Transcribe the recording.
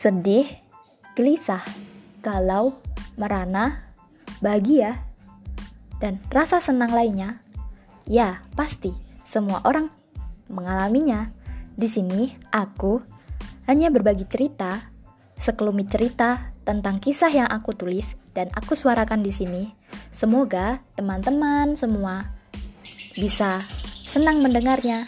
sedih, gelisah, galau, merana, bahagia, dan rasa senang lainnya? Ya, pasti semua orang mengalaminya. Di sini aku hanya berbagi cerita, sekelumit cerita tentang kisah yang aku tulis dan aku suarakan di sini. Semoga teman-teman semua bisa senang mendengarnya.